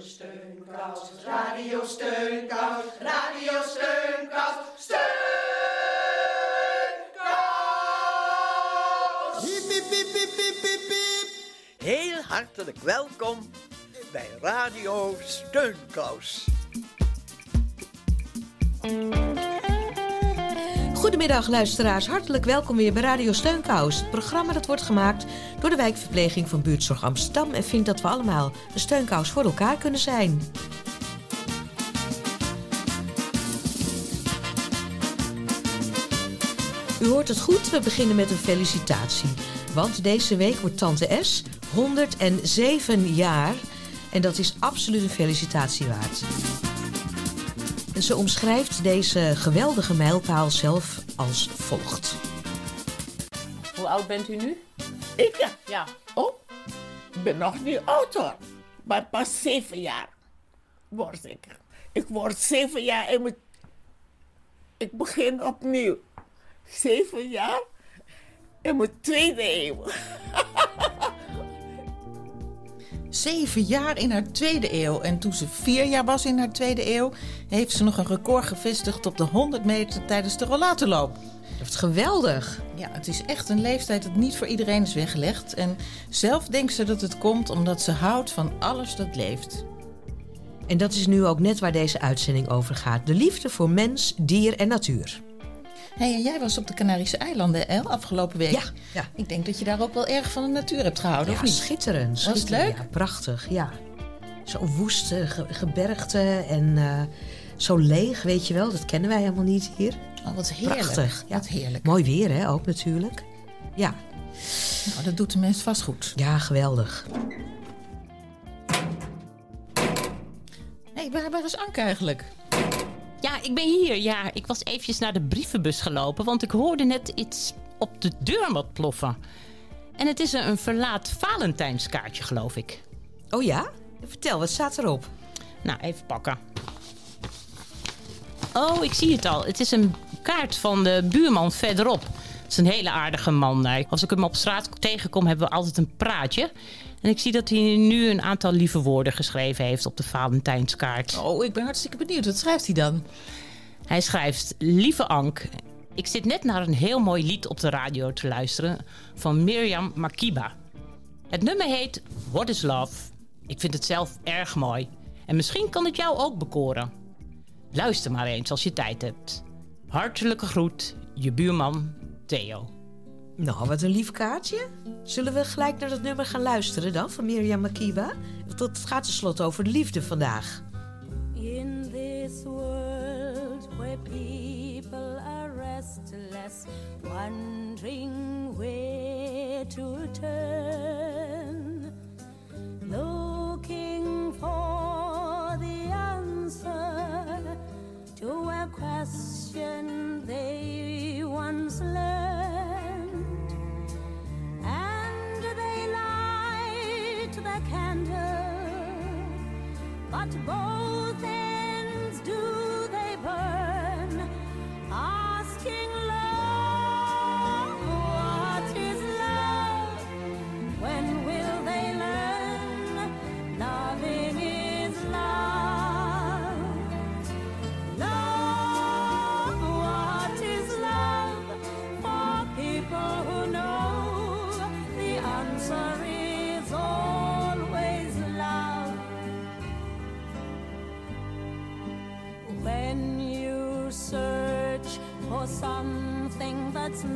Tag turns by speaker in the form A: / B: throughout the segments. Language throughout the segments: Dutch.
A: Steunkous, Radio Steunkous, Radio Steunkous, Steunkous!
B: Hiep, hiep, hiep, hiep, hiep. Heel hartelijk welkom bij Radio Steunkous.
C: Goedemiddag luisteraars, hartelijk welkom weer bij Radio Steunkous. Het programma dat wordt gemaakt door de wijkverpleging van Buurtzorg Amsterdam... en vindt dat we allemaal een steunkous voor elkaar kunnen zijn. U hoort het goed, we beginnen met een felicitatie. Want deze week wordt Tante S 107 jaar... en dat is absoluut een felicitatie waard. En ze omschrijft deze geweldige mijlpaal zelf als volgt.
D: Hoe oud bent u nu?
E: Ik ja.
D: Ja.
E: Oh, ik ben nog niet oud hoor. Maar pas zeven jaar word ik. Ik word zeven jaar en ik begin opnieuw. Zeven jaar in mijn tweede eeuw.
F: Zeven jaar in haar tweede eeuw. En toen ze vier jaar was in haar tweede eeuw, heeft ze nog een record gevestigd op de 100 meter tijdens de rollatorloop.
C: Dat is geweldig.
F: Ja, het is echt een leeftijd dat niet voor iedereen is weggelegd. En zelf denkt ze dat het komt omdat ze houdt van alles dat leeft.
C: En dat is nu ook net waar deze uitzending over gaat. De liefde voor mens, dier en natuur.
F: Hé, en jij was op de Canarische eilanden, El, afgelopen week.
C: Ja, ja.
F: Ik denk dat je daar ook wel erg van de natuur hebt gehouden,
C: Ja,
F: of niet?
C: schitterend.
F: Was het leuk?
C: Ja, prachtig, ja. Zo woeste ge- gebergte en eh, zo leeg, weet je wel. Dat kennen wij helemaal niet hier.
F: Oh, wat heerlijk.
C: Prachtig. Ja.
F: Wat heerlijk.
C: Mooi weer, hè, ook natuurlijk. Ja,
F: Nou, dat doet de mens vast goed.
C: ja geweldig.
F: Hé, waar, waar is Anke eigenlijk?
D: Ja, ik ben hier. Ja, ik was eventjes naar de brievenbus gelopen, want ik hoorde net iets op de deur wat ploffen. En het is een, verlaat Valentijnskaartje, geloof ik.
C: Oh ja? Vertel, wat staat erop?
D: Nou, even pakken. Oh, ik zie het al. Het is een kaart van de buurman verderop. Het is een hele aardige man. Als ik hem op straat tegenkom, hebben we altijd een praatje. En ik zie dat hij nu een aantal lieve woorden geschreven heeft op de Valentijnskaart.
F: Oh, ik ben hartstikke benieuwd. Wat schrijft hij dan?
D: Hij schrijft: Lieve Ank, ik zit net naar een heel mooi lied op de radio te luisteren van Mirjam Makiba. Het nummer heet What is Love. Ik vind het zelf erg mooi. En misschien kan het jou ook bekoren. Luister maar eens als je tijd hebt. Hartelijke groet, je buurman Theo.
C: Nou, wat een lief kaartje. Zullen we gelijk naar dat nummer gaan luisteren dan, van Mirjam Makiba? Want Het gaat tenslotte over de liefde vandaag.
G: In this world where people are restless, wondering where to turn, looking for the answer to a question they once learned, candle. But both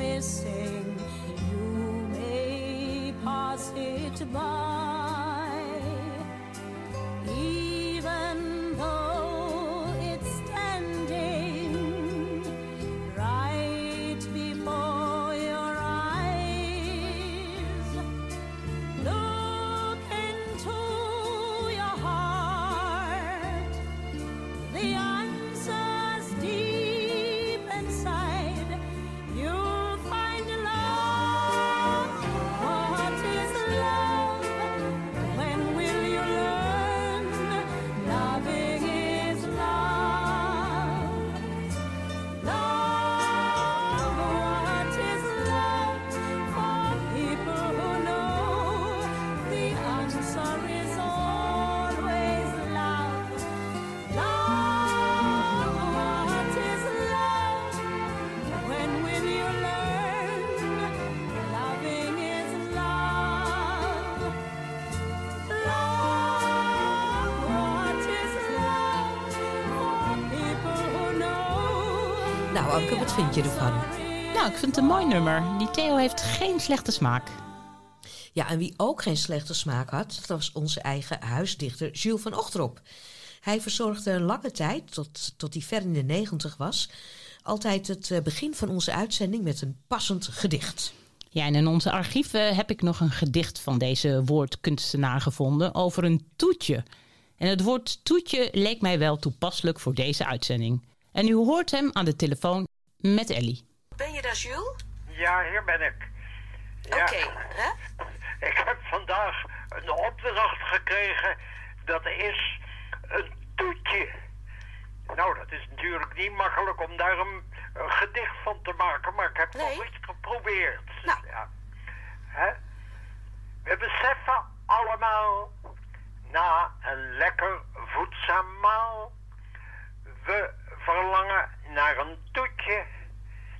G: missing, you may pass it by.
C: Nou, Anke, wat vind je ervan?
D: Nou, ik vind het een mooi nummer. Die Theo heeft geen slechte smaak.
C: Ja, en wie ook geen slechte smaak had, dat was onze eigen huisdichter Jules van Ochterop. Hij verzorgde een lange tijd, tot, tot hij ver in de negentig was, altijd het eh, begin van onze uitzending met een passend gedicht.
D: Ja, en in onze archieven heb ik nog een gedicht van deze woordkunstenaar gevonden over een toetje. En het woord toetje leek mij wel toepasselijk voor deze uitzending. En u hoort hem aan de telefoon met Ellie.
C: Ben je daar, Jules?
B: Ja, hier ben ik. Ja,
C: hè?
B: ik heb vandaag een opdracht gekregen. Dat is een toetje. Nou, dat is natuurlijk niet makkelijk om daar een, een gedicht van te maken, maar ik heb
C: Nee.
B: toch iets geprobeerd.
C: Nou.
B: Ja. Hè? We beseffen allemaal, na een lekker voedzaam maal, we verlangen naar een toetje,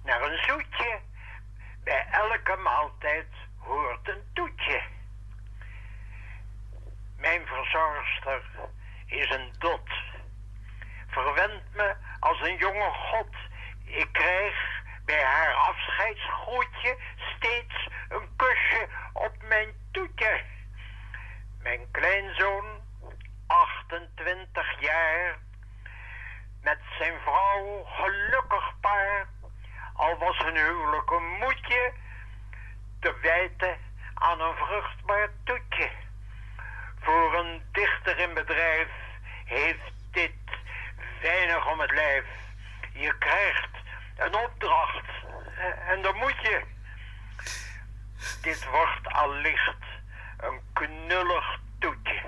B: naar een zoetje. Bij elke maaltijd hoort een toetje. Mijn verzorgster is een dot. Verwend me als een jonge god. Ik krijg bij haar afscheidsgroetje steeds een kusje op mijn toetje. Mijn kleinzoon, 28 jaar, met zijn vrouw gelukkig paar, al was hun huwelijk een moedje, te wijten aan een vruchtbaar toetje. Voor een dichter in bedrijf heeft dit weinig om het lijf. Je krijgt een opdracht eh, en dan moet je. Dit wordt allicht een knullig toetje.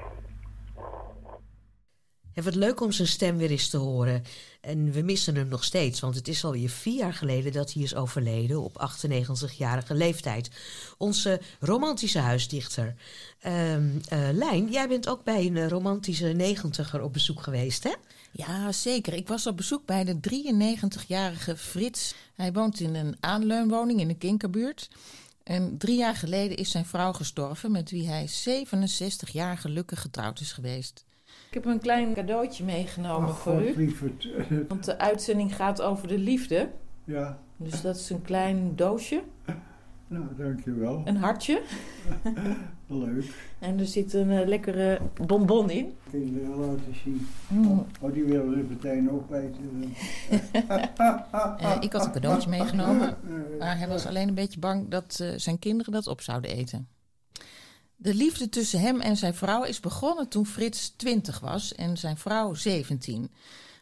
C: Wat leuk om zijn stem weer eens te horen. En we missen hem nog steeds, want het is alweer vier jaar geleden dat hij is overleden op 98-jarige leeftijd. Onze romantische huisdichter. Eh, Lijn, jij bent ook bij een romantische negentiger op bezoek geweest, hè?
F: Ja, zeker. Ik was op bezoek bij de 93-jarige Frits. Hij woont in een aanleunwoning in de Kinkerbuurt. En drie jaar geleden is zijn vrouw gestorven, met wie hij 67 jaar gelukkig getrouwd is geweest. Ik heb een klein cadeautje meegenomen voor u.
H: lieverd.
F: Want de uitzending gaat over de liefde.
H: Ja,
F: Dus dat is een klein doosje,
H: nou dankjewel.
F: een hartje.
H: Leuk.
F: En er zit een eh, lekkere bonbon in.
H: Kinderen laten zien.
F: Mm.
H: Oh, die willen er meteen opeten.
F: Eh, ik had een cadeautje meegenomen. Maar hij was alleen een beetje bang dat eh, zijn kinderen dat op zouden eten. De liefde tussen hem en zijn vrouw is begonnen toen Frits 20 was en zijn vrouw 17.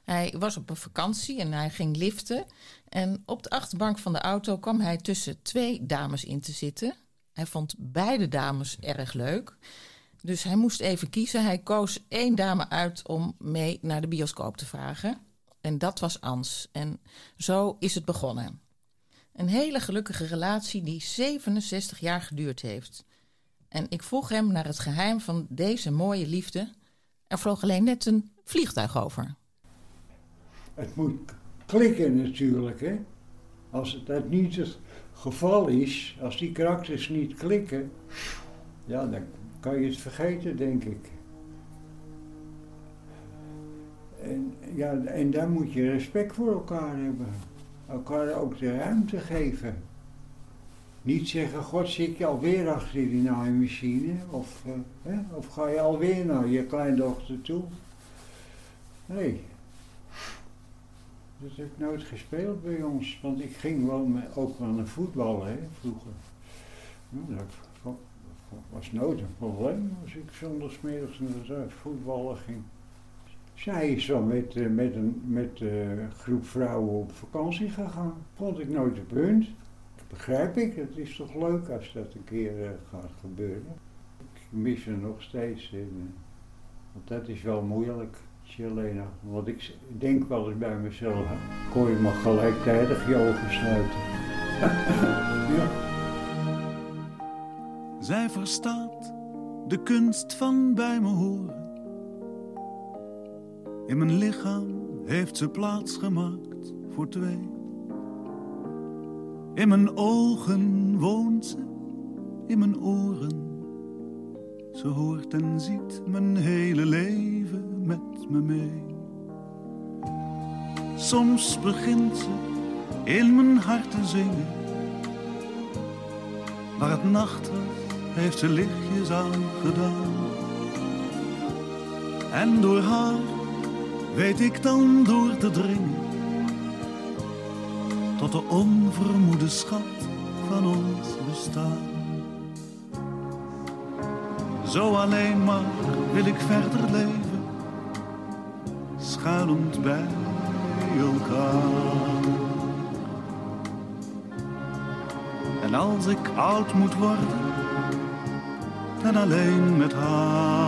F: Hij was op een vakantie en hij ging liften. En op de achterbank van de auto kwam hij tussen twee dames in te zitten. Hij vond beide dames erg leuk. Dus hij moest even kiezen. Hij koos één dame uit om mee naar de bioscoop te vragen. En dat was Ans. En zo is het begonnen. Een hele gelukkige relatie die 67 jaar geduurd heeft. En ik vroeg hem naar het geheim van deze mooie liefde. Er vloog alleen net een vliegtuig over.
H: Het moet klikken natuurlijk, hè. Als het dat niet het geval is, als die karakters niet klikken, ja, dan kan je het vergeten, denk ik. En, ja, en daar moet je respect voor elkaar hebben. Elkaar ook de ruimte geven. Niet zeggen, god zit je alweer achter die naaimachine? Of, eh, hè? of ga je alweer naar je kleindochter toe? Nee. Dat heb ik nooit gespeeld bij ons. Want ik ging wel me- ook wel naar voetballen, vroeger. Dat wa- was nooit een probleem als ik zondagsmiddags naar het voetballen ging. Zij is wel met, eh, met een met, eh, groep vrouwen op vakantie gegaan. Vond ik nooit een punt. Begrijp ik, het is toch leuk als dat een keer eh, gaat gebeuren. Ik mis er nog steeds in. Want dat is wel moeilijk, Jelena. Want ik denk wel eens bij mezelf, kon je maar gelijktijdig je ogen sluiten.
I: Zij verstaat de kunst van bij me horen. In mijn lichaam heeft ze plaats gemaakt voor twee. In mijn ogen woont ze, in mijn oren. Ze hoort en ziet mijn hele leven met me mee. Soms begint ze in mijn hart te zingen. Waar het nacht heeft ze lichtjes aangedaan. En door haar weet ik dan door te dringen tot de onvermoede schat van ons bestaan. Zo alleen maar wil ik verder leven, schuilend bij elkaar. En als ik oud moet worden, dan alleen met haar.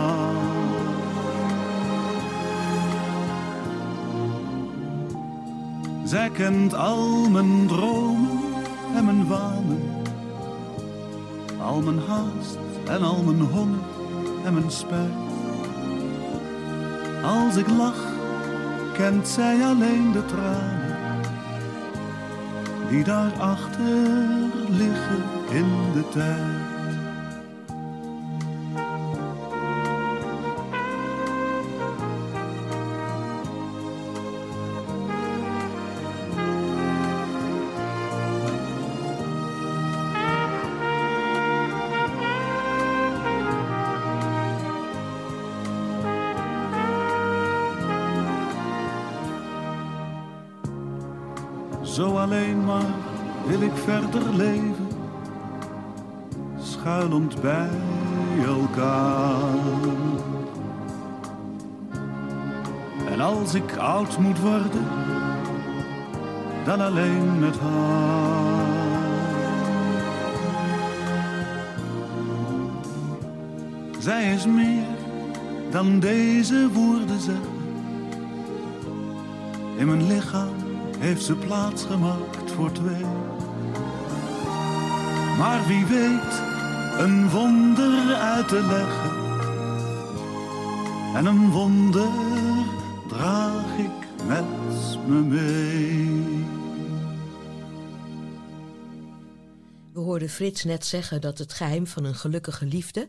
I: Zij kent al mijn dromen en mijn wanen, al mijn haast en al mijn honger en mijn spijt. Als ik lach, kent zij alleen de tranen die daarachter liggen in de tijd. Alleen maar wil ik verder leven, schuilend bij elkaar. En als ik oud moet worden, dan alleen met haar. Zij is meer dan deze woorden zeggen. In mijn lichaam heeft ze plaats gemaakt voor twee. Maar wie weet een wonder uit te leggen. En een wonder draag ik met me mee.
C: We hoorden Frits net zeggen dat het geheim van een gelukkige liefde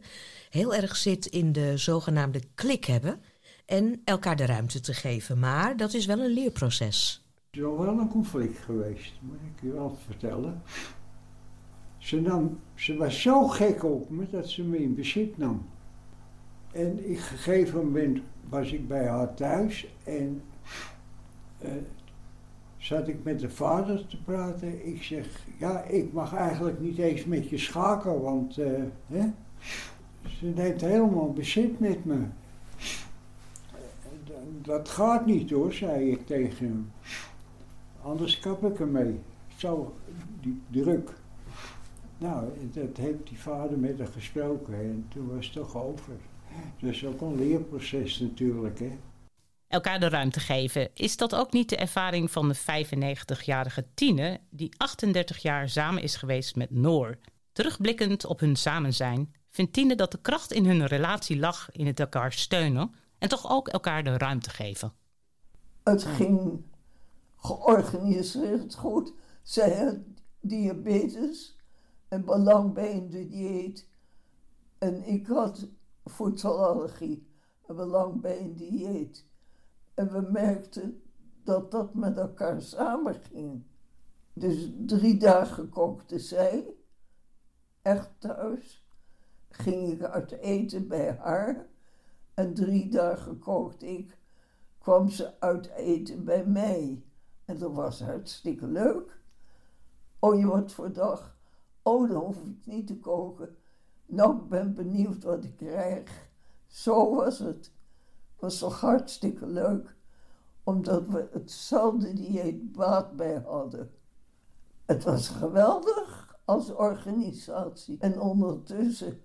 C: heel erg zit in de zogenaamde klik hebben en elkaar de ruimte te geven. Maar dat is wel een leerproces.
H: Is al wel een conflict geweest, moet ik je wel vertellen. Ze, nam, ze was zo gek op me dat ze me in bezit nam. En op een gegeven moment was ik bij haar thuis en eh, zat ik met de vader te praten. Ik zeg, ja, ik mag eigenlijk niet eens met je schaken, want eh, hè? ze neemt helemaal bezit met me. Dat gaat niet hoor, zei ik tegen hem. Anders kap ik ermee. Zo, die druk. Nou, dat heeft die vader met haar gesproken en toen was het toch over. Dat is ook een leerproces natuurlijk, hè.
D: Elkaar de ruimte geven. Is dat ook niet de ervaring van de 95-jarige Tine, die 38 jaar samen is geweest met Noor? Terugblikkend op hun samen zijn, vindt Tine dat de kracht in hun relatie lag in het elkaar steunen en toch ook elkaar de ruimte geven.
J: Het ging georganiseerd goed. Zij had diabetes en belang bij een dieet. En ik had voedselallergie en belang bij een dieet. En we merkten dat dat met elkaar samenging. Dus drie dagen kookte zij, echt thuis. Ging ik uit eten bij haar. En drie dagen kookte ik, kwam ze uit eten bij mij. En dat was hartstikke leuk. Oh, je wordt voor dag. Oh, dan hoef ik niet te koken. Nou, ik ben benieuwd wat ik krijg. Zo was het. Was toch hartstikke leuk. Omdat we hetzelfde dieet baat bij hadden. Het was geweldig als organisatie. En ondertussen,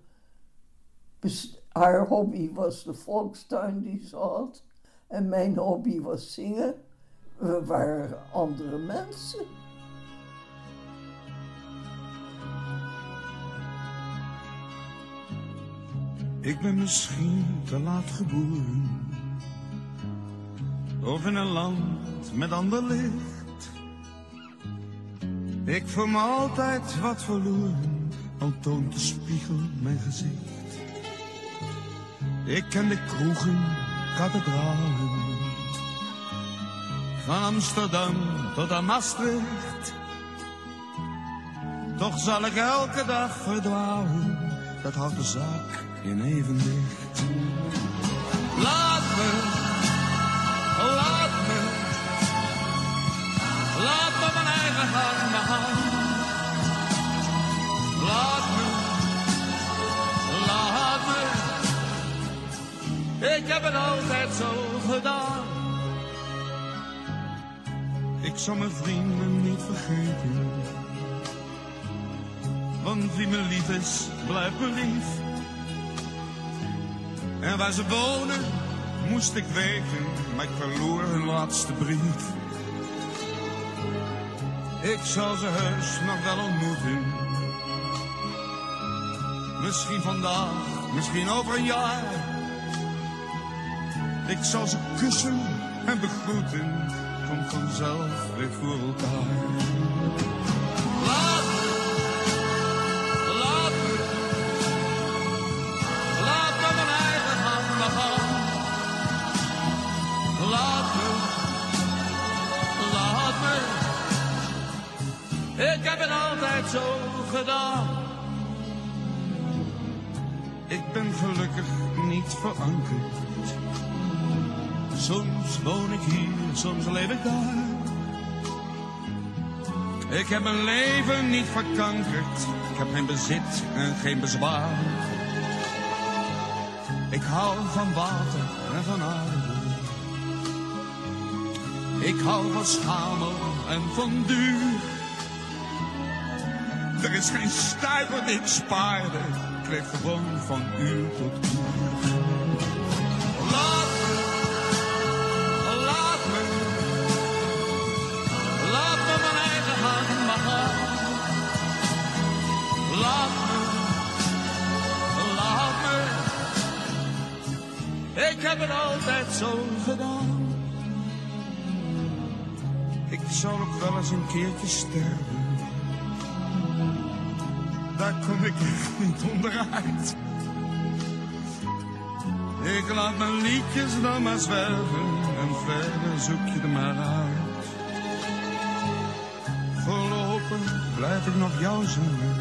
J: haar hobby was de volkstuin die ze had. En mijn hobby was zingen. We waren andere mensen.
K: Ik ben misschien te laat geboren. Of in een land met ander licht. Ik voel me altijd wat verloren, al toont de spiegel mijn gezicht. Ik ken de kroegen, kathedralen van Amsterdam tot aan Maastricht. Toch zal ik elke dag verdwalen, dat houdt de zaak in evenwicht. Laat me, laat me, laat me mijn eigen gang begaan. Laat me, laat me, ik heb het altijd zo gedaan. Zal mijn vrienden niet vergeten. Want wie me lief is, blijft me lief. En waar ze wonen, moest ik weten, maar ik verloor hun laatste brief. Ik zal ze heus nog wel ontmoeten. Misschien vandaag, misschien over een jaar. Ik zal ze kussen en begroeten, vanzelf weer voor elkaar. Laat me, laat me, laat me mijn eigen gang gaan. Laat me, laat me, ik heb het altijd zo gedaan. Ik ben gelukkig niet verankerd. Soms woon ik hier, soms leef ik daar. Ik heb mijn leven niet verkankerd. Ik heb geen bezit en geen bezwaar. Ik hou van water en van aarde. Ik hou van schamel en van duur. Er is geen stuiver ik spaarde. Ik leef gewoon van uur tot uur. Heb altijd zo gedaan. Ik zal ook wel eens een keertje sterven. Daar kom ik echt niet onderuit. Ik laat mijn liedjes dan maar zwerven en verder zoek je er maar uit. Voorlopig blijf ik nog jou zingen.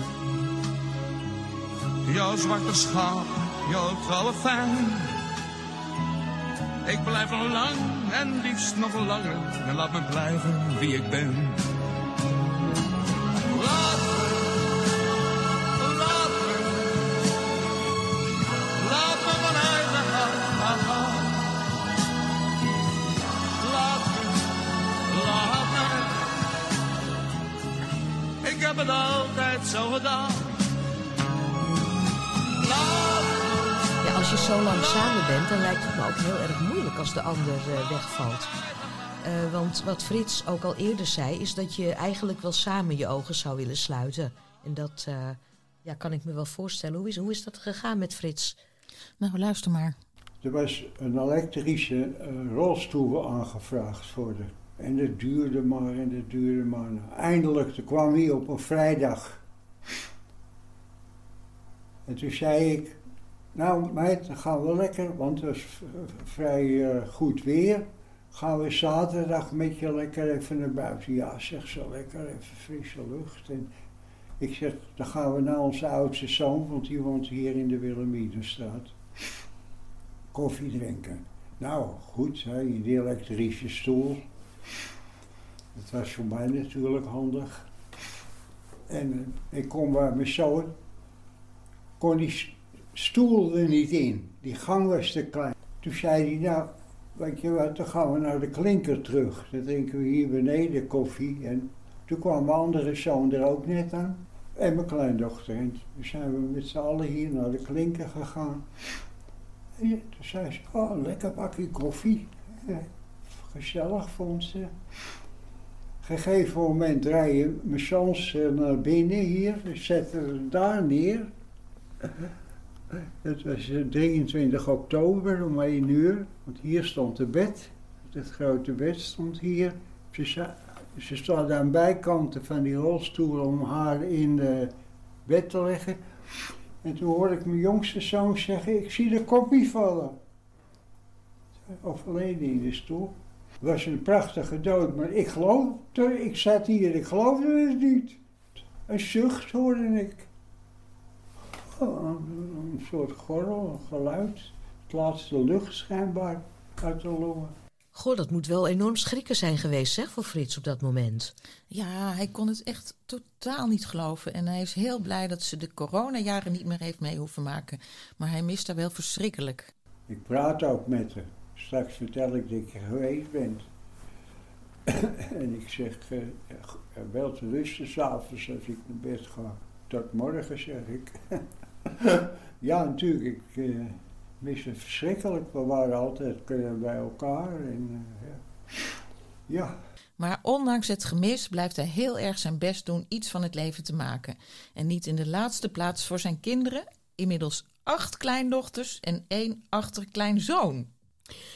K: Jouw zwarte schaap, jouw trouwe fan. Ik blijf nog lang en liefst nog langer en laat me blijven wie ik ben. Laat me, laat me, laat me mijn eigen gang gaan. Laat me, laat me, ik heb het altijd zo gedaan.
C: Als je zo lang samen bent, dan lijkt het me ook heel erg moeilijk als de ander eh, wegvalt. Eh, want wat Frits ook al eerder zei, is dat je eigenlijk wel samen je ogen zou willen sluiten. En dat eh, ja, kan ik me wel voorstellen. Hoe is, hoe is dat gegaan met Frits?
F: Nou, luister maar.
H: Er was een elektrische eh, rolstoel aangevraagd voor de. En dat duurde maar en dat duurde maar. Nou, eindelijk, toen kwam hij op een vrijdag. En toen zei ik, nou meid, dan gaan we lekker, want het was v- vrij eh, goed weer. Gaan we zaterdag met je lekker even naar buiten. Ja, zeg zo lekker, even frisse lucht. En ik zeg, dan gaan we naar onze oudste zoon, want die woont hier in de Wilhelminenstraat koffie drinken. Nou, goed, zei hij, die elektrische stoel. Dat was voor mij natuurlijk handig. En eh, ik kon bij mijn zoon, kon stoel er niet in. Die gang was te klein. Toen zei hij, nou, weet je wat, dan gaan we naar de klinker terug. Dan drinken we hier beneden koffie. En toen kwam mijn andere zoon er ook net aan. En mijn kleindochter. En toen zijn we met z'n allen hier naar de klinker gegaan. En toen zei ze, oh, lekker bakje koffie. Gezellig vond ze. Gegeven moment rijden mijn zoons naar binnen hier, zetten ze daar neer. Het was eh, 23 oktober om 1 uur, want hier stond het bed. Het grote bed stond hier. Ze, ze stond aan bijkanten van die rolstoel om haar in het bed te leggen. En toen hoorde ik mijn jongste zoon zeggen, ik zie de koppie vallen. Overleden in de stoel. was een prachtige dood, maar ik geloofde, ik zat hier, ik geloofde het niet. Een zucht hoorde ik. Een, soort gorrel, een geluid. Het laatste lucht schijnbaar uit de longen.
C: Goh, dat moet wel enorm schrikken zijn geweest, zeg, voor Frits op dat moment.
F: Ja, hij kon het echt totaal niet geloven. En hij is heel blij dat ze de coronajaren niet meer heeft mee hoeven maken. Maar hij mist haar wel verschrikkelijk.
H: Ik praat ook met haar. Straks vertel ik dat ik er geweest ben. en ik zeg, eh, eh, wel te rusten s'avonds als ik naar bed ga. Tot morgen, zeg ik. ja, natuurlijk, ik eh, mis het verschrikkelijk. We waren altijd eh, bij elkaar. En, eh, ja. ja.
F: Maar ondanks het gemis blijft hij heel erg zijn best doen iets van het leven te maken. En niet in de laatste plaats voor zijn kinderen, inmiddels acht kleindochters en één achterkleinzoon.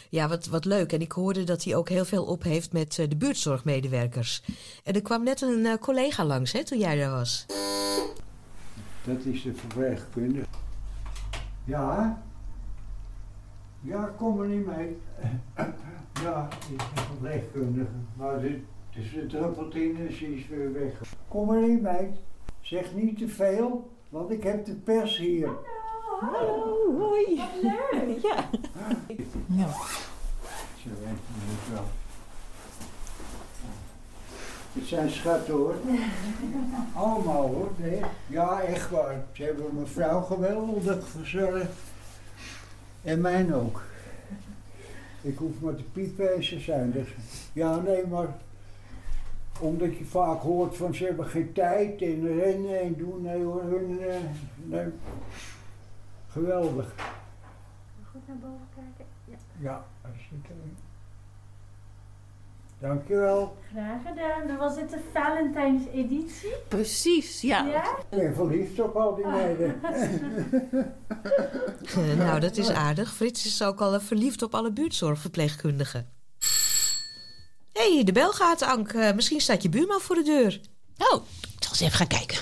C: Ja, wat, wat leuk. En ik hoorde dat hij ook heel veel op heeft met eh, de buurtzorgmedewerkers. En er kwam net een eh, collega langs, hè, toen jij daar was.
H: Dat is de verpleegkundige. Ja? Ja, kom er niet mee. ja, ik ben verpleegkundige. Maar dit, is een druppelt in en ze is weer weg. Kom er niet mee. Zeg niet te veel, want ik heb de pers hier.
G: Hallo, hoi. Wat leuk. Ja.
F: Ja.
H: Zo weet het wel. Het zijn schatten hoor. Allemaal hoor. Nee. Ja, echt waar. Ze hebben mijn vrouw geweldig verzorgd. En mijn ook. Ik hoef maar te piepen en ze zijn er. Ja, nee, maar omdat je vaak hoort van ze hebben geen tijd en rennen en doen. Nee hoor, hun, eh, nee. Geweldig.
G: Goed naar boven kijken. Ja.
H: Ja, hartstikke. Dankjewel.
G: Graag gedaan. Dan was dit de Valentijnseditie.
F: Precies, ja.
G: Ja?
H: Ik ben verliefd op al die meiden.
C: Eh, nou, dat is aardig. Frits is ook al eh, verliefd op alle buurtzorgverpleegkundigen. Hé, hey, de bel gaat, Ank. Eh, misschien staat je buurman voor de deur.
D: Oh, ik zal eens even gaan kijken.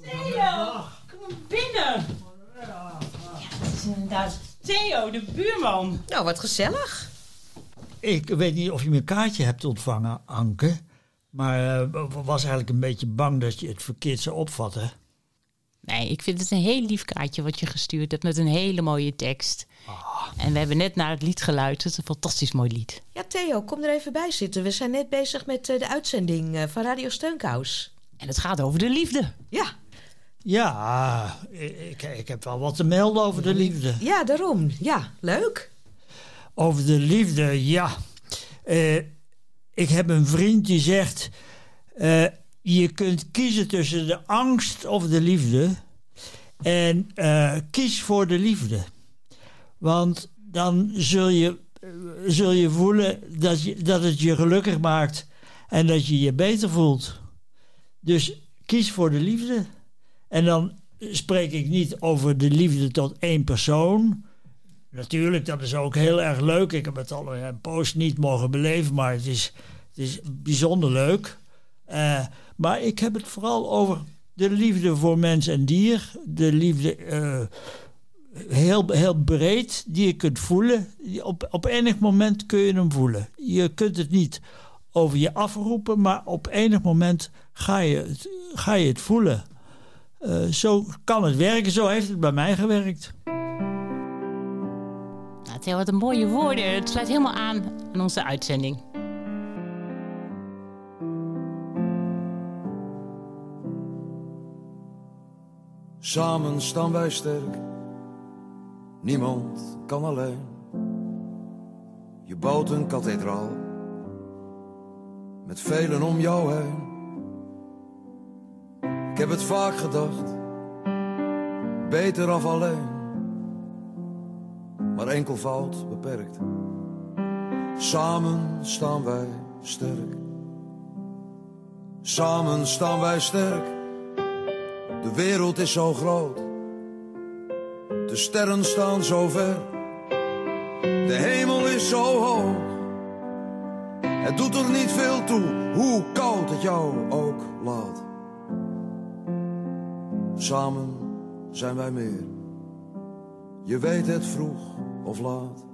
D: Theo, kom maar binnen. Ja, het is inderdaad Theo, de buurman.
C: Nou, wat gezellig.
L: Ik weet niet of je mijn kaartje hebt ontvangen, Anke. Maar eh, was eigenlijk een beetje bang dat je het verkeerd zou opvatten.
D: Nee, ik vind het een heel lief kaartje wat je gestuurd hebt met een hele mooie tekst. En we hebben net naar het lied geluisterd. Het is een fantastisch mooi lied.
C: Ja, Theo, kom er even bij zitten. We zijn net bezig met eh, de uitzending eh, van Radio Steunkous.
D: En het gaat over de liefde.
C: Ja,
L: Ja, ik, ik heb wel wat te melden over de liefde.
C: ja, daarom. Ja, leuk.
L: Over de liefde, ja. Eh, ik heb een vriend die zegt... eh, je kunt kiezen tussen de angst of de liefde. En eh, kies voor de liefde. Want dan zul je, zul je voelen dat, je, dat het je gelukkig maakt. En dat je je beter voelt. Dus kies voor de liefde. En dan spreek ik niet over de liefde tot één persoon. Natuurlijk, dat is ook heel erg leuk. Ik heb het al een post niet mogen beleven, maar het is, het is bijzonder leuk. Eh, maar ik heb het vooral over de liefde voor mens en dier. De liefde eh, heel, heel breed die je kunt voelen. Op, op enig moment kun je hem voelen. Je kunt het niet over je afroepen, maar op enig moment ga je ga je het voelen. Eh, zo kan het werken, zo heeft het bij mij gewerkt.
D: Nou, Theo, wat een mooie woorden. Het sluit helemaal aan aan onze uitzending.
K: Samen staan wij sterk. Niemand kan alleen. Je bouwt een kathedraal. Met velen om jou heen. Ik heb het vaak gedacht. Beter af alleen. Maar enkelvoud beperkt. Samen staan wij sterk. Samen staan wij sterk. De wereld is zo groot. De sterren staan zo ver. De hemel is zo hoog. Het doet er niet veel toe hoe koud het jou ook laat. Samen zijn wij meer.
M: Je weet het vroeg of laat.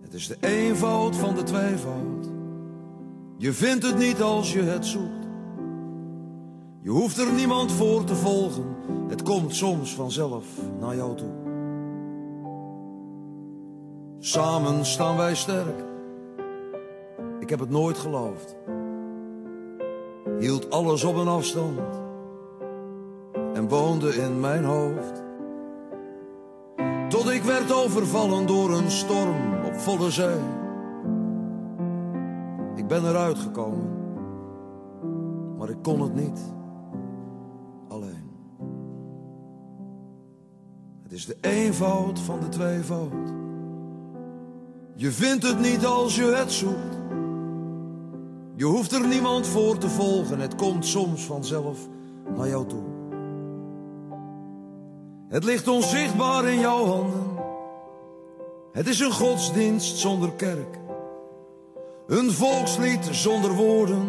M: Het is de eenvoud van de tweevoud. Je vindt het niet als je het zoekt. Je hoeft er niemand voor te volgen. Het komt soms vanzelf naar jou toe. Samen staan wij sterk. Ik heb het nooit geloofd. Hield alles op een afstand. En woonde in mijn hoofd. Tot ik werd overvallen door een storm op volle zee. Ik ben eruit gekomen. Maar ik kon het niet. Alleen. Het is de eenvoud van de tweevoud. Je vindt het niet als je het zoekt. Je hoeft er niemand voor te volgen. Het komt soms vanzelf naar jou toe. Het ligt onzichtbaar in jouw handen. Het is een godsdienst zonder kerk. Een volkslied zonder woorden.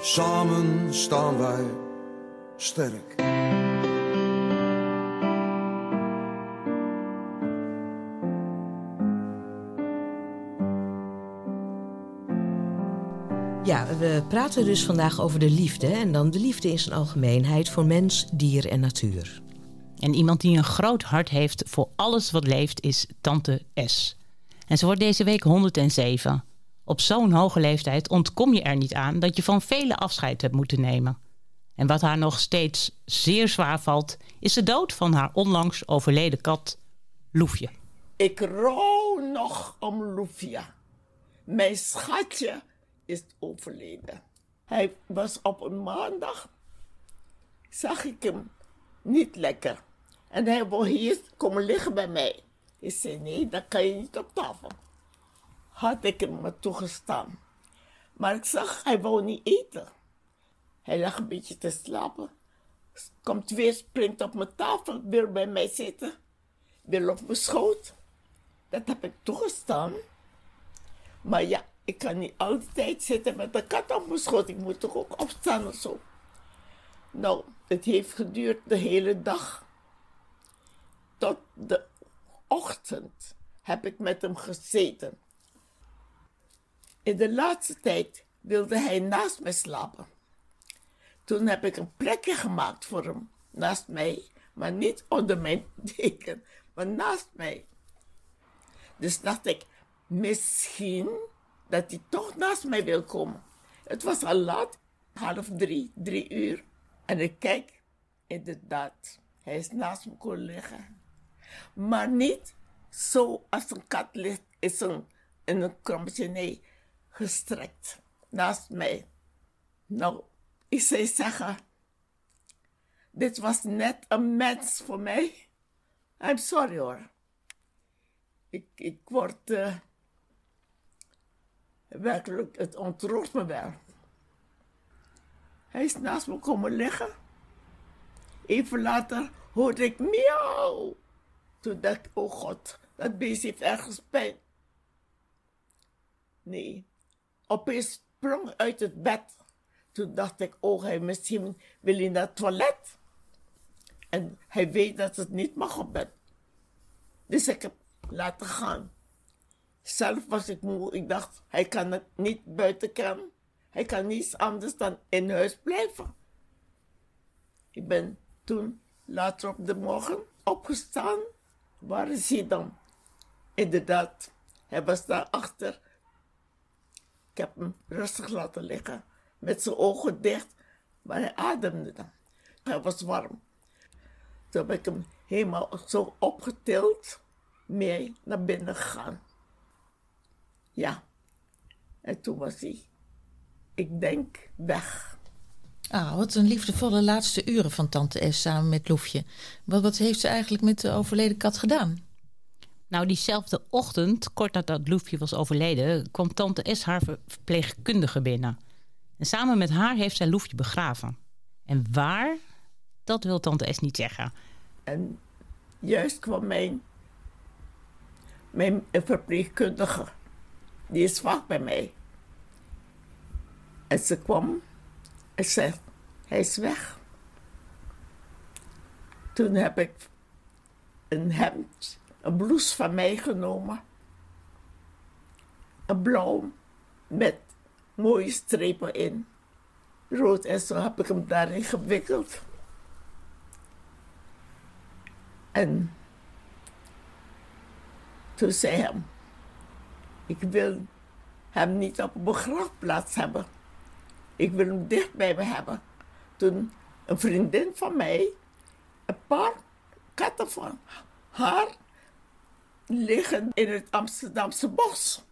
M: Samen staan wij sterk.
C: Ja, we praten dus vandaag over de liefde. En dan de liefde in zijn algemeenheid voor mens, dier en natuur.
D: En iemand die een groot hart heeft voor alles wat leeft is Tante S. En ze wordt deze week 107. Op zo'n hoge leeftijd ontkom je er niet aan dat je van vele afscheid hebt moeten nemen. En wat haar nog steeds zeer zwaar valt, is de dood van haar onlangs overleden kat, Loefje.
E: Ik rouw nog om Loefia. Mijn schatje is overleden. Hij was op een maandag, zag ik hem niet lekker. En hij wil hier komen liggen bij mij. Ik zei, nee, dat kan je niet op tafel. Had ik hem maar toegestaan. Maar ik zag, hij wou niet eten. Hij lag een beetje te slapen. Komt weer, springt op mijn tafel, wil bij mij zitten. Wil op mijn schoot. Dat heb ik toegestaan. Maar ja, ik kan niet altijd zitten met de kat op mijn schoot. Ik moet toch ook opstaan of zo. Nou, het heeft geduurd de hele dag. Tot de ochtend heb ik met hem gezeten. In de laatste tijd wilde hij naast mij slapen. Toen heb ik een plekje gemaakt voor hem, naast mij, maar niet onder mijn deken, maar naast mij. Dus dacht ik, misschien dat hij toch naast mij wil komen. Het was al laat, half drie, drie uur. En ik kijk, inderdaad, hij is naast me kon liggen. Maar niet zo als een kat ligt is een, in een krommetje, nee, gestrekt naast mij. Nou, ik zou zeggen, dit was net een mens voor mij. I'm sorry hoor. Ik, ik word uh, werkelijk, het ontroert me wel. Hij is naast me komen liggen. Even later hoorde ik miauw. Toen dacht ik, oh god, dat beest heeft ergens pijn. Nee, opeens sprong uit het bed. Toen dacht ik, oh, hij misschien wil hij naar het toilet. En hij weet dat het niet mag op bed. Dus ik heb laten gaan. Zelf was ik moe. Ik dacht, hij kan het niet buiten kan. Hij kan niets anders dan in huis blijven. Ik ben toen later op de morgen opgestaan. Waar is hij dan? Inderdaad, hij was daarachter. Ik heb hem rustig laten liggen, met zijn ogen dicht, maar hij ademde dan. Hij was warm. Toen heb ik hem helemaal zo opgetild, mee naar binnen gegaan. Ja, en toen was hij, ik denk, weg.
F: Ah, wat een liefdevolle laatste uren van tante S samen met Loefje. Wat, wat heeft ze eigenlijk met de overleden kat gedaan?
D: Nou, diezelfde ochtend, kort nadat Loefje was overleden, kwam tante S haar verpleegkundige binnen. En samen met haar heeft zij Loefje begraven. En waar, dat wil tante S niet zeggen.
E: En juist kwam mijn, mijn verpleegkundige, die is vaak bij mij. En ze kwam en zei, hij is weg. Toen heb ik een hemd, een blouse van mij genomen. Een blauw met mooie strepen in. Rood en zo heb ik hem daarin gewikkeld. En toen zei hij, ik wil hem niet op een begraafplaats hebben. Ik wil hem dicht bij me hebben. Toen een vriendin van mij een paar katten van haar liggen in het Amsterdamse bos.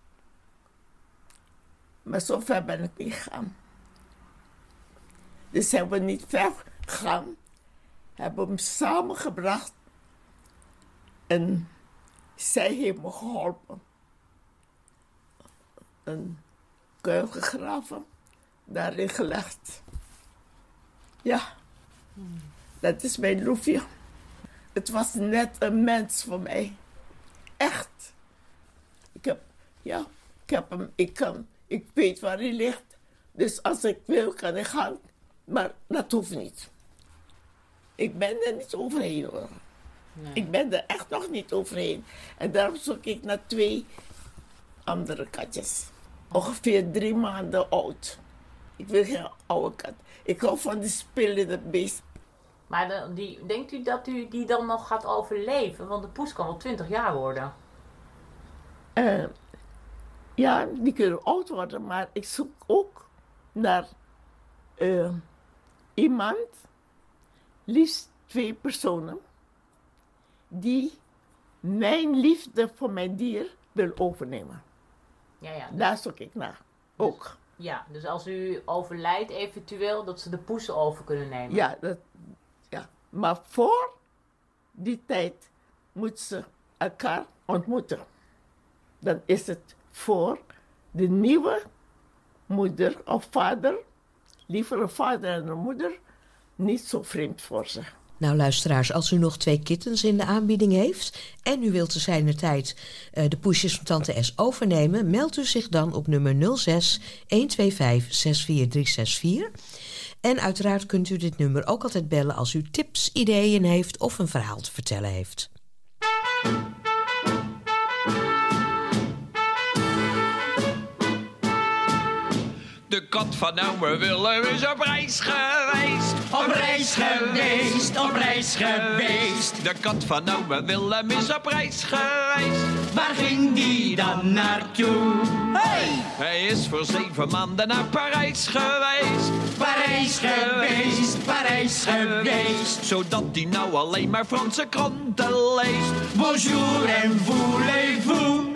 E: Maar zo ver ben ik niet gegaan. Dus hebben we niet ver gegaan. Hebben hem samengebracht. En zij heeft me geholpen. Een kuil gegraven. Daarin gelegd. Ja. Dat is mijn Loefje. Het was net een mens voor mij. Echt. Ik heb, ja, ik heb hem, ik kan, ik weet waar hij ligt. Dus als ik wil, kan ik gaan. Maar dat hoeft niet. Ik ben er niet overheen hoor.
D: Nee.
E: Ik ben er echt nog niet overheen. En daarom zoek ik naar twee andere katjes. Ongeveer drie maanden oud. Ik wil geen oude kat. Ik hou van die spelende beest.
D: Maar de- die, denkt u dat u die dan nog gaat overleven? Want de poes kan wel 20 jaar worden.
E: Eh, ja, die kunnen oud worden, maar ik zoek ook naar eh, iemand, liefst twee personen, die mijn liefde voor mijn dier wil overnemen.
D: Ja, ja. Dus,
E: Daar zoek ik naar. Ook.
D: Ja, dus als u overlijdt eventueel, dat ze de poesen over kunnen nemen.
E: Ja, dat, ja, maar voor die tijd moeten ze elkaar ontmoeten. Dan is het voor de nieuwe moeder of vader, liever een vader en een moeder, niet zo vreemd voor ze.
C: Nou, luisteraars, als u nog twee kittens in de aanbieding heeft en u wilt te zijner tijd eh, de poesjes van Tante S overnemen, meldt u zich dan op nummer 06 125 64364. En uiteraard kunt u dit nummer ook altijd bellen als u tips, ideeën heeft of een verhaal te vertellen heeft.
N: De kat van oude Willem is op reis geweest.
A: Op reis geweest, op reis geweest.
N: De kat van oude Willem is op reis geweest.
A: Waar ging die dan naartoe? Hey!
N: Hij is voor zeven maanden naar Parijs geweest.
A: Parijs geweest, Parijs geweest.
N: Zodat hij nou alleen maar Franse kranten leest.
A: Bonjour en voulez-vous.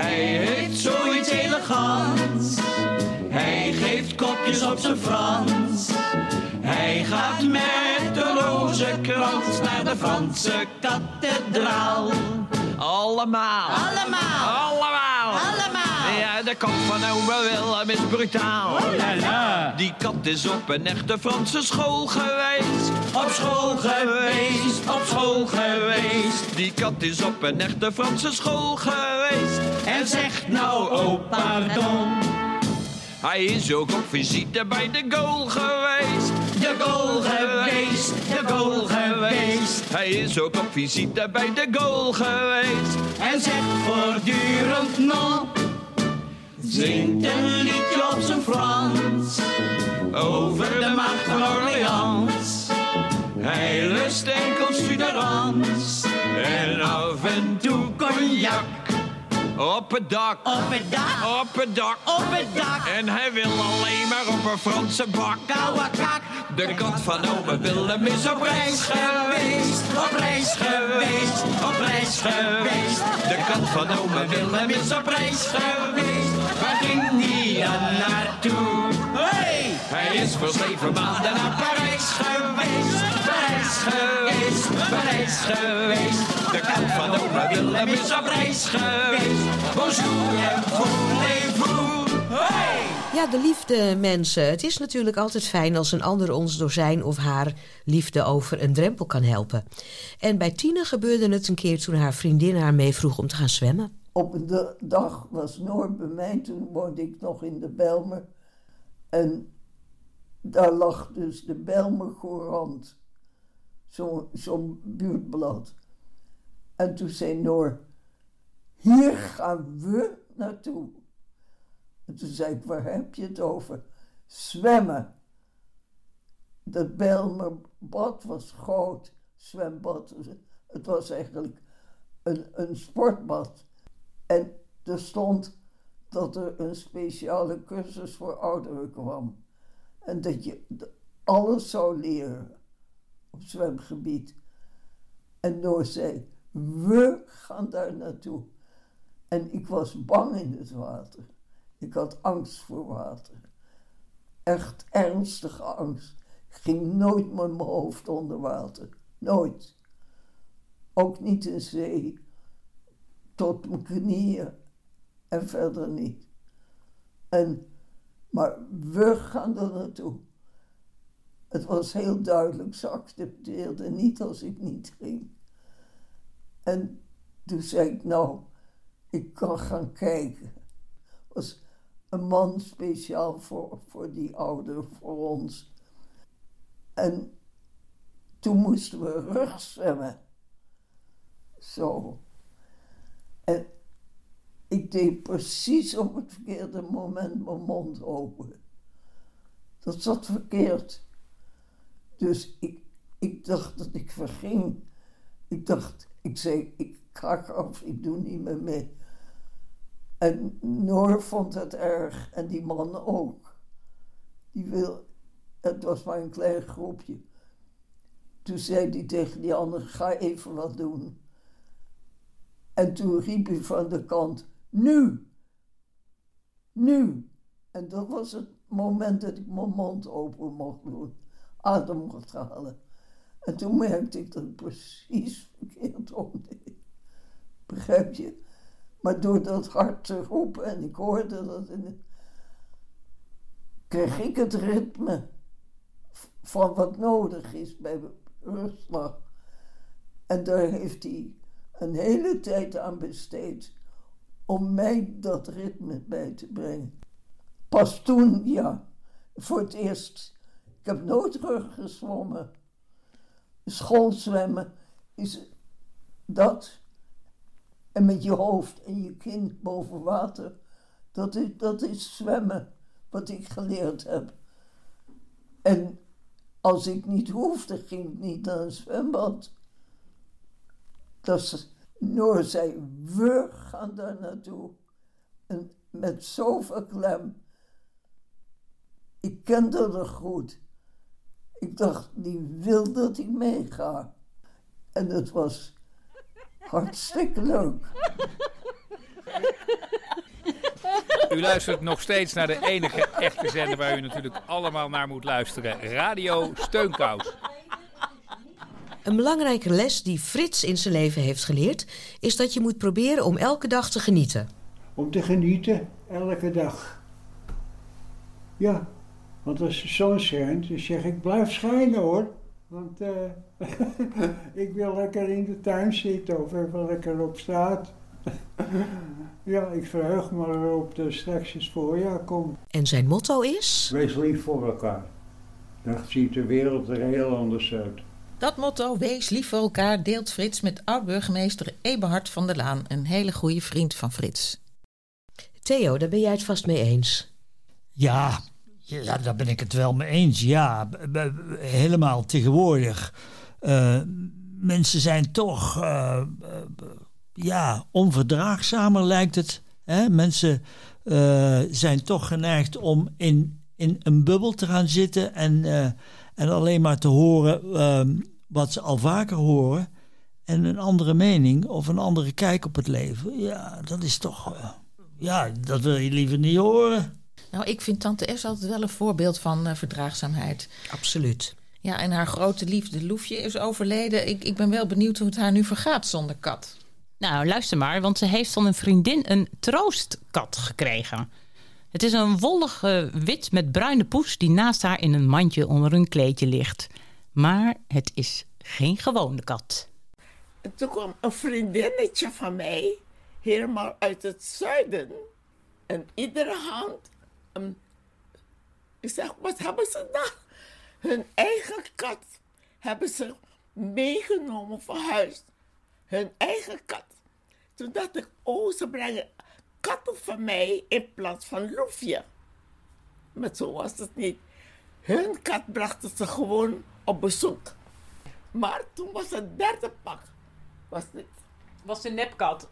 N: Hij heeft
A: Zoiets elegants. Hij geeft kopjes op zijn Frans. Hij gaat met de rozenkrans naar de Franse kathedraal.
N: Allemaal.
A: Allemaal.
N: Allemaal.
A: Allemaal.
N: Ja, de kat van oude Willem is brutaal.
A: Oh la la.
N: Die kat is op een echte Franse school geweest,
A: op school geweest.
N: Die kat is op een echte Franse school geweest.
A: En zegt nou, oh pardon.
N: Hij is ook op visite bij de goal geweest.
A: De goal geweest, de goal geweest.
N: Hij is ook op visite bij de goal geweest.
A: En zegt voortdurend nog. Zingt een liedje op zijn Frans. Over de macht van Orleans.
N: Hij lust enkel suderans.
A: En af en toe cognac.
N: Op het dak.
A: Op het dak.
N: Op het dak.
A: Op het dak.
N: En hij wil alleen maar op een Franse bak.
A: Koude kak.
N: De kat van ome Willem is op reis
A: geweest. Op reis geweest. Op reis geweest.
N: De kat van ome Willem is op reis
A: geweest. Waar ging die dan naartoe? Hey!
N: Hij is voor zeven maanden naar
A: Parijs geweest. Geweest. Geweest.
N: De kat van ome Willem is op reis geweest.
A: Bonjour en voulez-vous. Hey!
C: Ja, de liefde, mensen. Het is natuurlijk altijd fijn als een ander ons door zijn of haar liefde over een drempel kan helpen. En bij Tine gebeurde het een keer toen haar vriendin haar meevroeg om te gaan zwemmen.
J: Op een da- dag was Noor bij mij, toen woonde ik nog in de Belmer. En daar lag dus de Belmer Courant, zo'n zo'n buurtblad. En toen zei Noor, hier gaan we naartoe. En toen zei ik, waar heb je het over? Zwemmen. Dat Belmerbad was groot, zwembad. Het was eigenlijk een, een sportbad. En er stond dat er een speciale cursus voor ouderen kwam. En dat je alles zou leren zwemgebied. En Noor we gaan daar naartoe. En ik was bang in het water. Ik had angst voor water. Echt ernstige angst. Ik ging nooit met mijn hoofd onder water. Nooit. Ook niet in zee. Tot mijn knieën. En verder niet. En, maar we gaan er naartoe. Het was heel duidelijk, ze accepteerde niet als ik niet ging. En toen zei ik, nou, ik kan gaan kijken. was een man speciaal voor, voor die ouder, voor ons. En toen moesten we rugzwemmen. Zo. En ik deed precies op het verkeerde moment mijn mond open. Dat zat verkeerd. Dus ik, ik dacht dat ik verging. Ik dacht, ik zei, ik krak af, ik doe niet meer mee. En Noor vond het erg en die man ook. Die wil, het was maar een klein groepje. Toen zei hij tegen die ander, ga even wat doen. En toen riep hij van de kant, nu! Nu! En dat was het moment dat ik mijn mond open mocht doen, adem mocht halen. En toen merkte ik dat precies verkeerd omdeed. Begrijp je? Maar door dat hard te roepen, en ik hoorde dat in kreeg ik het ritme van wat nodig is bij rustslag. En daar heeft hij een hele tijd aan besteed om mij dat ritme bij te brengen. Pas toen, ja, voor het eerst. Heb nooit gezwommen. Schoolzwemmen is dat. En met je hoofd en je kin boven water. Dat is, dat is zwemmen, wat ik geleerd heb. En als ik niet hoefde, ging ik niet naar een zwembad. Dat is, Noor zei, we gaan daar naartoe. En met zoveel klem. Ik kende haar goed. Ik dacht, die wil dat ik meega. En het was hartstikke leuk.
O: U luistert nog steeds naar de enige echte zender waar u natuurlijk allemaal naar moet luisteren. Radio Steunkous.
C: Een belangrijke les die Frits in zijn leven heeft geleerd, is dat je moet proberen om elke dag te genieten.
H: Om te genieten, elke dag. Ja, want als de zon schijnt, dan zeg ik blijf schijnen hoor. Want uh, ik wil lekker in de tuin zitten of even lekker op straat. ja, ik verheug me erop dat straks het voorjaar komt.
C: En zijn motto is?
H: Wees lief voor elkaar. Dan ziet de wereld er heel anders uit.
F: Dat motto, wees lief voor elkaar, deelt Frits met oud-burgemeester Eberhard van der Laan, een hele goede vriend van Frits.
C: Theo, daar ben jij het vast mee eens.
L: Ja, ja, daar ben ik het wel mee eens. Ja, helemaal tegenwoordig. Uh, mensen zijn toch uh, ja, onverdraagzamer, lijkt het. Hè? Mensen zijn toch geneigd om in, in een bubbel te gaan zitten en, en alleen maar te horen ehm, wat ze al vaker horen. En een andere mening of een andere kijk op het leven. Ja, dat is toch. ja, dat wil je liever niet horen.
F: Nou, ik vind Tante S altijd wel een voorbeeld van uh, verdraagzaamheid.
C: Absoluut.
F: Ja, en haar grote liefde Loefje is overleden. Ik, ik ben wel benieuwd hoe het haar nu vergaat zonder kat.
D: Nou, luister maar, want ze heeft van een vriendin een troostkat gekregen. Het is een wollige wit met bruine poes die naast haar in een mandje onder een kleedje ligt. Maar het is geen gewone kat.
E: toen kwam een vriendinnetje van mij, helemaal uit het zuiden. En iedere hand ik zeg, wat hebben ze dan? Hun eigen kat hebben ze meegenomen van huis hun eigen kat. Toen dacht ik, oh, ze brengen katten van mij in plaats van Loefje. Maar zo was het niet. Hun kat brachten ze gewoon op bezoek. Maar toen was het derde pak. Was dit.
D: Was de nepkat.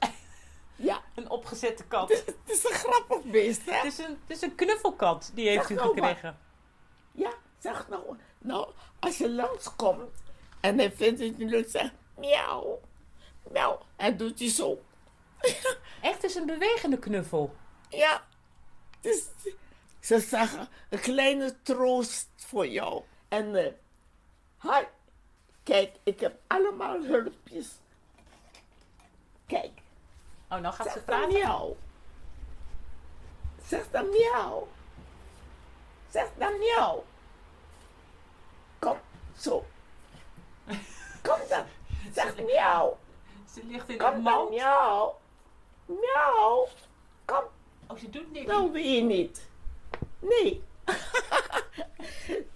E: Ja.
D: Een opgezette kat.
E: Het is een grappig beest, hè?
D: Het is een, het is een knuffelkat, die heeft
E: Zeg
D: u
E: nou
D: gekregen.
E: Ja, zeg nou. Nou, als je langskomt en hij vindt het niet leuk, zeg miauw. Miauw. En doet hij zo.
D: Echt, het is een bewegende knuffel.
E: Ja. Dus, ze zeggen, een kleine troost voor jou. En, eh hi. Kijk, ik heb allemaal hulpjes.
D: Oh, nou gaat ze
E: Zeg
D: praten.
E: miauw. Zeg dan miauw. Zeg dan miauw. Kom, zo. Kom dan. Zeg miauw.
D: Ze ligt in
E: Kom dan, miauw. Miauw. Kom.
D: Oh, ze doet niks.
E: Nou wil je niet. Nee.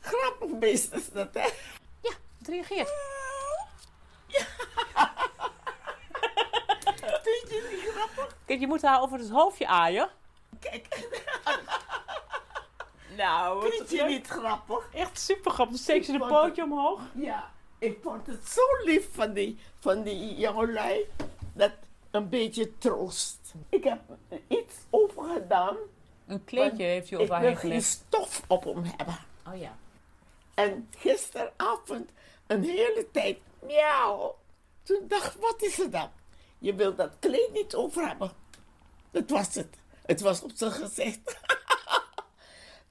E: Grappig beest is dat, hè?
D: Ja, het reageert
E: je niet grappig?
D: Kijk, je moet haar over het hoofdje aaien.
E: Kijk.
D: Nou, wat
E: Vind je niet grappig?
D: Echt super grappig. Dan steekt ze de
E: Ik
D: pootje omhoog.
E: Ja, ik vond het zo lief van die, van die jongelui. Dat een beetje troost. Ik heb iets over gedaan.
D: Een kleedje heeft u over haar
E: Ik
D: heen
E: wil geen
D: gelegd.
E: stof op hem hebben.
D: Oh ja.
E: En gisteravond een hele tijd miauw. Toen dacht ik, wat is er dan? Je wil dat kleed niet over hebben. Dat was het. Het was op zijn gezicht.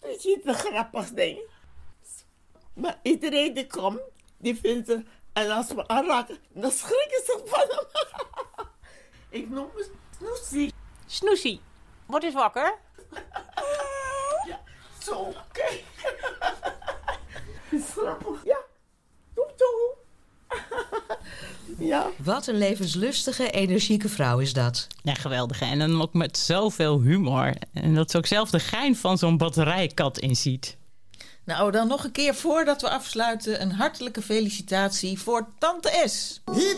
E: Je het een grappig ding? Maar iedereen die komt, die vindt het... En als we aanraken, dan schrikken ze van hem. ik noem het Snoesie.
D: Snoesie, word eens wakker.
E: Ja, zo, is grappig. Ja, doe toe. Ja.
C: Wat een levenslustige, energieke vrouw is dat.
D: Ja, geweldig. En dan ook met zoveel humor. En dat ze ook zelf de gein van zo'n batterijkat inziet.
F: Nou, dan nog een keer voordat we afsluiten... een hartelijke felicitatie voor Tante S.
P: Hip,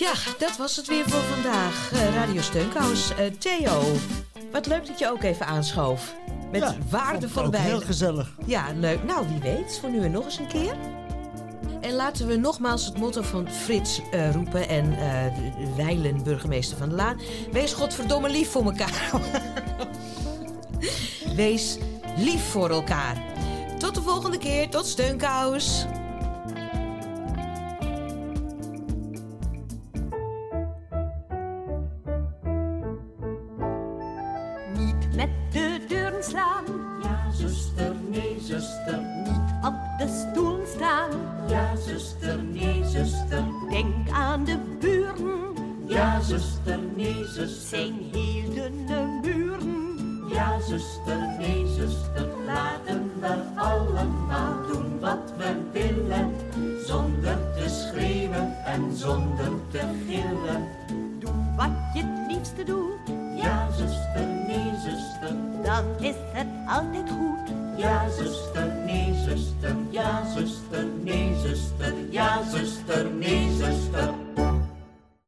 C: Ja, dat was het weer voor vandaag. Eh, Radio Steunkous. Eh, Theo, wat leuk dat je ook even aanschoof. Met
L: Ja,
C: waardevolle
L: ik ook heel gezellig.
C: Ja, leuk. Nou, wie weet, voor nu en nog eens een keer. En laten we nogmaals het motto van Frits eh, roepen en Weilen, burgemeester van de Laan. Wees godverdomme lief voor elkaar. Wees lief voor elkaar. Tot de volgende keer. Tot steunkous.